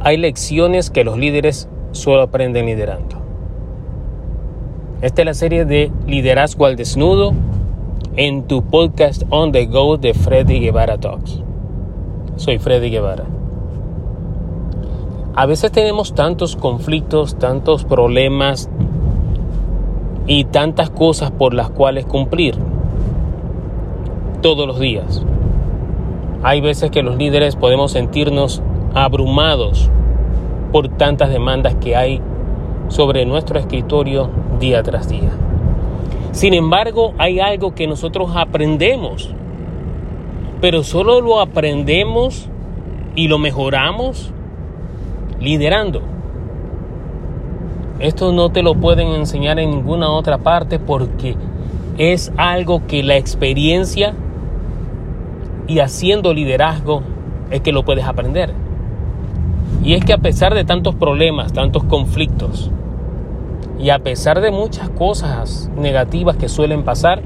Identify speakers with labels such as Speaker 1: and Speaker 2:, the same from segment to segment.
Speaker 1: hay lecciones que los líderes solo aprenden liderando. Esta es la serie de Liderazgo al Desnudo en tu podcast On the Go de Freddy Guevara Talks. Soy Freddy Guevara. A veces tenemos tantos conflictos, tantos problemas y tantas cosas por las cuales cumplir todos los días. Hay veces que los líderes podemos sentirnos abrumados por tantas demandas que hay sobre nuestro escritorio día tras día. Sin embargo, hay algo que nosotros aprendemos, pero solo lo aprendemos y lo mejoramos liderando. Esto no te lo pueden enseñar en ninguna otra parte porque es algo que la experiencia y haciendo liderazgo es que lo puedes aprender. Y es que a pesar de tantos problemas, tantos conflictos, y a pesar de muchas cosas negativas que suelen pasar,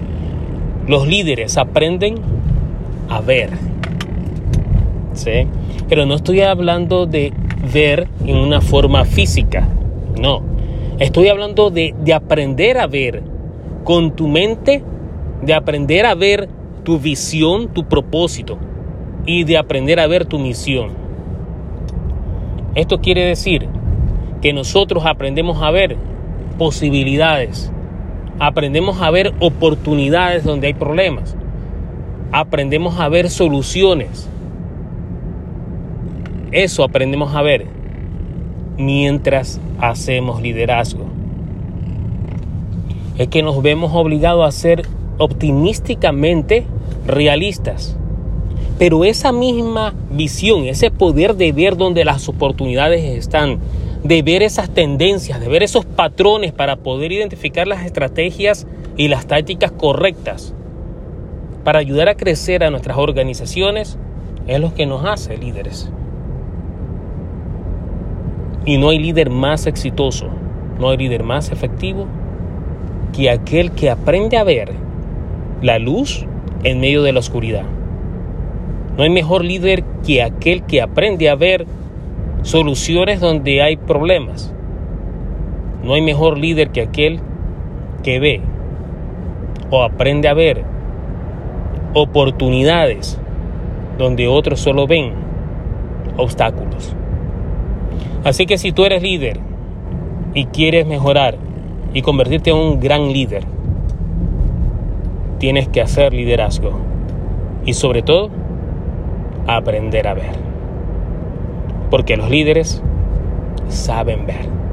Speaker 1: los líderes aprenden a ver. ¿Sí? Pero no estoy hablando de ver en una forma física, no. Estoy hablando de, aprender a ver con tu mente, de aprender a ver tu visión, tu propósito y de aprender a ver tu misión. Esto quiere decir que nosotros aprendemos a ver posibilidades, aprendemos a ver oportunidades donde hay problemas, aprendemos a ver soluciones. Eso aprendemos a ver mientras hacemos liderazgo. Es que nos vemos obligados a ser optimísticamente realistas. Pero esa misma visión, ese poder de ver donde las oportunidades están, de ver esas tendencias, de ver esos patrones para poder identificar las estrategias y las tácticas correctas para ayudar a crecer a nuestras organizaciones, es lo que nos hace líderes. Y no hay líder más exitoso, no hay líder más efectivo que aquel que aprende a ver la luz en medio de la oscuridad. No hay mejor líder que aquel que aprende a ver soluciones donde hay problemas. No hay mejor líder que aquel que ve o aprende a ver oportunidades donde otros solo ven obstáculos. Así que si tú eres líder y quieres mejorar y convertirte en un gran líder, tienes que hacer liderazgo y sobre todo aprender a ver. Porque los líderes saben ver.